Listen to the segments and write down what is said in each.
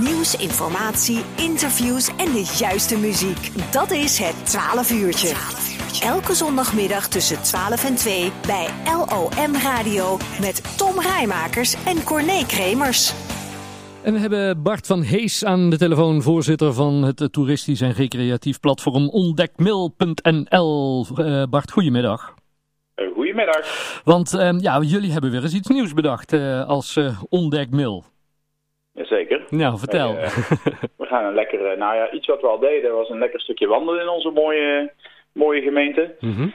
Nieuws, informatie, interviews en de juiste muziek. Dat is het 12 uurtje. Elke zondagmiddag tussen 12 en 2 bij LOM Radio met Tom Rijmakers en Corné Kremers. En we hebben Bart van Hees aan de telefoon, voorzitter van het toeristisch en recreatief platform ontdekmil.nl. Uh, Bart, goedemiddag. Goedemiddag. Want uh, ja, jullie hebben weer eens iets nieuws bedacht uh, als uh, Ontdekmil. Jazeker. Nou, vertel. we gaan een lekker, nou ja, iets wat we al deden was een lekker stukje wandelen in onze mooie, mooie gemeente. Mm -hmm.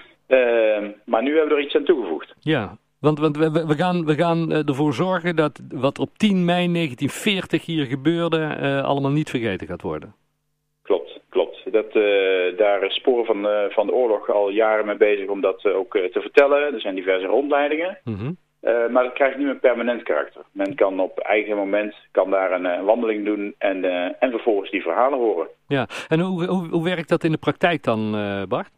maar nu hebben we er iets aan toegevoegd. Ja, want, want we, we, gaan, we gaan ervoor zorgen dat wat op 10 mei 1940 hier gebeurde allemaal niet vergeten gaat worden. Klopt, klopt. Dat, daar is sporen van, van de oorlog al jaren mee bezig om dat ook te vertellen. Er zijn diverse rondleidingen. Mm -hmm. Maar dat krijgt nu een permanent karakter. Men kan op eigen moment kan daar een wandeling doen en, en vervolgens die verhalen horen. Ja, en hoe, hoe, hoe werkt dat in de praktijk dan, Bart?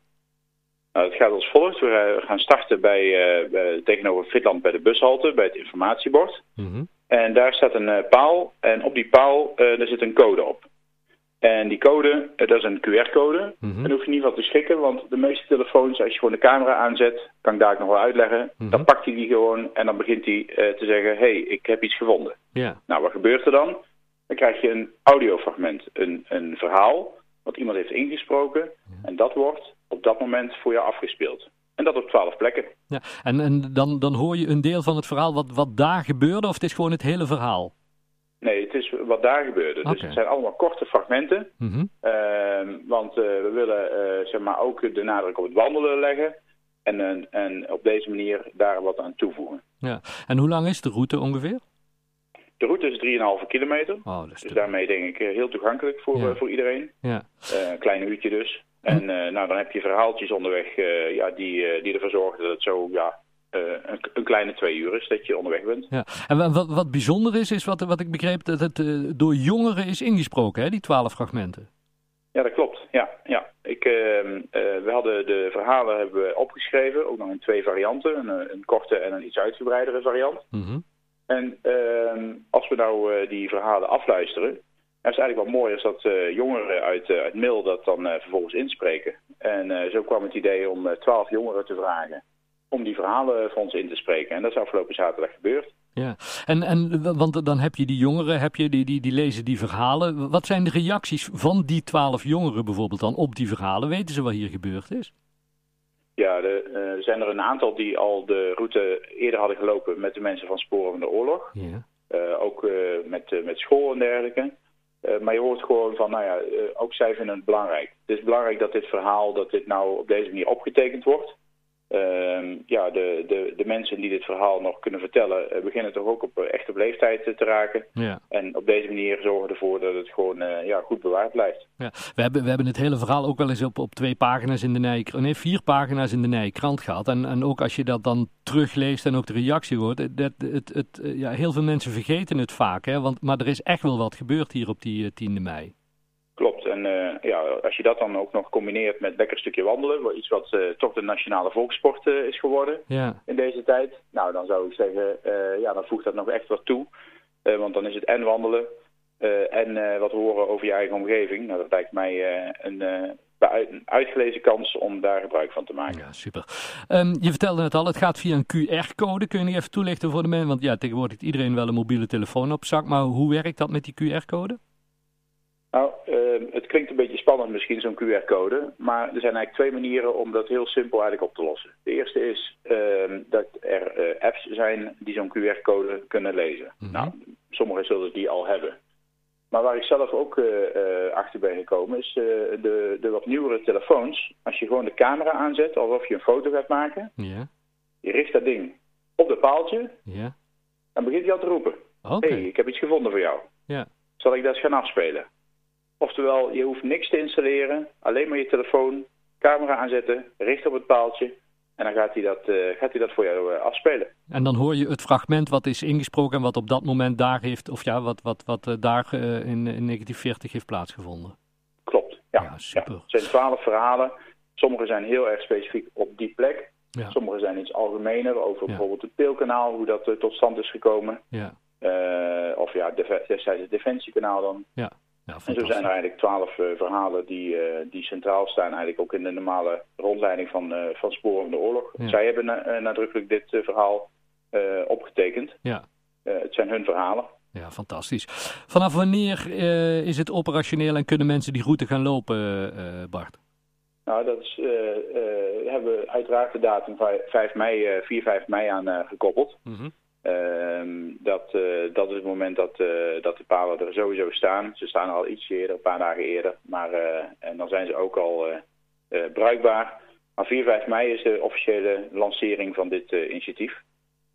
Nou, het gaat als volgt. We gaan starten bij, bij, tegenover Fitland bij de bushalte, bij het informatiebord. Mm -hmm. En daar staat een paal en op die paal daar zit een code op. En die code, dat is een QR-code. Mm -hmm. En hoef je niet van te schrikken, want de meeste telefoons, als je gewoon de camera aanzet, kan ik daar nog wel uitleggen. Mm -hmm. Dan pakt hij die gewoon en dan begint hij uh, te zeggen, hé, hey, ik heb iets gevonden. Ja. Nou, wat gebeurt er dan? Dan krijg je een audiofragment, een, een verhaal, wat iemand heeft ingesproken. En dat wordt op dat moment voor jou afgespeeld. En dat op twaalf plekken. Ja. En, en dan, dan hoor je een deel van het verhaal wat, wat daar gebeurde, of het is gewoon het hele verhaal? Is wat daar gebeurde. Okay. Dus het zijn allemaal korte fragmenten. Mm -hmm. uh, want uh, we willen uh, zeg maar ook de nadruk op het wandelen leggen. En, en op deze manier daar wat aan toevoegen. Ja. En hoe lang is de route ongeveer? De route is 3,5 kilometer. Oh, dat is dus daarmee denk ik heel toegankelijk voor, ja. voor iedereen. Ja. een klein uurtje dus. En nou, dan heb je verhaaltjes onderweg ja, die, die ervoor zorgen dat het zo... Ja, uh, een, een, kleine twee uur is dat je onderweg bent. Ja. En wat, wat bijzonder is, is wat, wat ik begreep, dat het uh, door jongeren is ingesproken, hè, die twaalf fragmenten. Ja, dat klopt. Ja, ja. Ik, uh, we hadden de verhalen hebben we opgeschreven, ook nog in twee varianten. Een, een korte en een iets uitgebreidere variant. Mm -hmm. En ehm, als we nou die verhalen afluisteren, dan is het eigenlijk wel mooi als dat jongeren uit, uit mail dat dan vervolgens inspreken. En zo kwam het idee om twaalf jongeren te vragen om die verhalen voor ons in te spreken. En dat is afgelopen zaterdag gebeurd. Ja, en, en want dan heb je die jongeren, heb je die, die, die lezen die verhalen. Wat zijn de reacties van die twaalf jongeren bijvoorbeeld dan op die verhalen? Weten ze wat hier gebeurd is? Ja, de, uh, er zijn er een aantal die al de route eerder hadden gelopen met de mensen van Sporen van de Oorlog. Ja. Uh, ook uh, met, met school en dergelijke. maar je hoort gewoon van, nou ja, ook zij vinden het belangrijk. Het is belangrijk dat dit verhaal, dat dit nou op deze manier opgetekend wordt. Uh, ja, de, de, de mensen die dit verhaal nog kunnen vertellen, uh, beginnen toch ook op, uh, echt op leeftijd te raken. Ja. En op deze manier zorgen ervoor dat het gewoon ja, goed bewaard blijft. Ja. We, hebben, we hebben het hele verhaal ook wel eens op, op twee pagina's in de Nijkrant, nee, vier pagina's in de Nijkrant gehad. En, en ook als je dat dan terugleest en ook de reactie hoort, dat, het, het, het, ja, heel veel mensen vergeten het vaak. Hè? Want, maar er is echt wel wat gebeurd hier op die 10e mei. Klopt. En uh, ja, als je dat dan ook nog combineert met lekker stukje wandelen, iets wat uh, toch de nationale volkssport uh, is geworden ja. in deze tijd. Nou, dan zou ik zeggen, ja, dan voegt dat nog echt wat toe. want dan is het en wandelen en wat horen over je eigen omgeving. Nou, dat lijkt mij een, een uitgelezen kans om daar gebruik van te maken. Ja, super. Um, je vertelde het al, het gaat via een QR-code. Kun je niet even toelichten voor de mensen? Want ja, tegenwoordig heeft iedereen wel een mobiele telefoon op zak. Maar hoe werkt dat met die QR-code? Nou, uh, het klinkt een beetje spannend misschien, zo'n QR-code. Maar er zijn eigenlijk twee manieren om dat heel simpel eigenlijk op te lossen. De eerste is uh, dat er uh, apps zijn die zo'n QR-code kunnen lezen. Mm -hmm. Nou, sommigen zullen die al hebben. Maar waar ik zelf ook achter ben gekomen is de, de wat nieuwere telefoons. Als je gewoon de camera aanzet, alsof je een foto gaat maken. Je richt dat ding op de paaltje. Ja. Dan begint hij al te roepen. Okay. hey, ik heb iets gevonden voor jou. Zal ik dat eens gaan afspelen? Oftewel, je hoeft niks te installeren, alleen maar je telefoon, camera aanzetten, richt op het paaltje en dan gaat hij dat, uh, gaat hij dat voor jou uh, afspelen. En dan hoor je het fragment wat is ingesproken en wat op dat moment daar heeft, of ja, wat, wat, wat uh, daar in, in 1940 heeft plaatsgevonden. Klopt, ja. ja super. Ja. Het zijn twaalf verhalen. Sommige zijn heel erg specifiek op die plek. Ja. Sommige zijn iets algemener over bijvoorbeeld het Peelkanaal, hoe dat tot stand is gekomen. Ja. of ja, destijds het Defensiekanaal dan. Ja. Ja, en zo zijn er eigenlijk twaalf verhalen die, die centraal staan, eigenlijk ook in de normale rondleiding van, van Sporen van de Oorlog. Zij hebben nadrukkelijk dit verhaal opgetekend. Ja. het zijn hun verhalen. Ja, fantastisch. Vanaf wanneer uh, is het operationeel en kunnen mensen die route gaan lopen, uh, Bart? Nou, dat is, uh, hebben we uiteraard de datum 5 mei, 4, 5 mei aan gekoppeld. Mm -hmm. Dat, dat is het moment dat, dat de palen er sowieso staan. Ze staan al iets eerder, een paar dagen eerder. Maar, en dan zijn ze ook al bruikbaar. Maar 4, 5 mei is de officiële lancering van dit initiatief.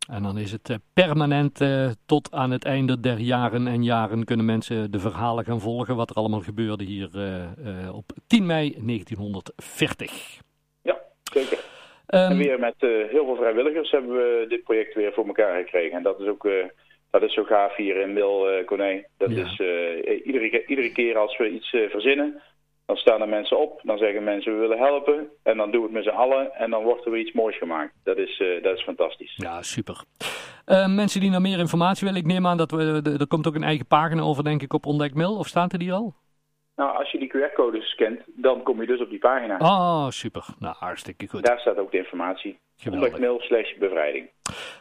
En dan is het eh, permanent tot aan het einde der jaren en jaren kunnen mensen de verhalen gaan volgen wat er allemaal gebeurde hier op 10 mei 1940. Ja, zeker. Um, en weer met heel veel vrijwilligers hebben we dit project weer voor elkaar gekregen. En dat is ook dat is zo gaaf hier in Mil, uh, Dat ja. is iedere, iedere keer als we iets verzinnen, dan staan er mensen op, dan zeggen mensen we willen helpen. En dan doen we het met z'n allen en dan wordt er weer iets moois gemaakt. Dat is, uh, dat is fantastisch. Ja, super. Uh, mensen die nog meer informatie willen, ik neem aan dat we, er komt ook een eigen pagina over denk ik op Ontdekmail. Of staat er die al? Nou, als je die QR-codes scant, dan kom je dus op die pagina. Oh, super. Nou, hartstikke goed. Daar staat ook de informatie. Ontdekmail slash bevrijding.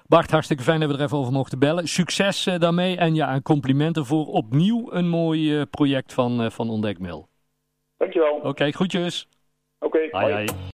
Bart, hartstikke fijn dat we er even over mochten bellen. Succes uh, daarmee en ja, complimenten voor opnieuw een mooi project van, van Ontdekmail. Dankjewel. Oké, okay, groetjes. Oké, okay, hoi.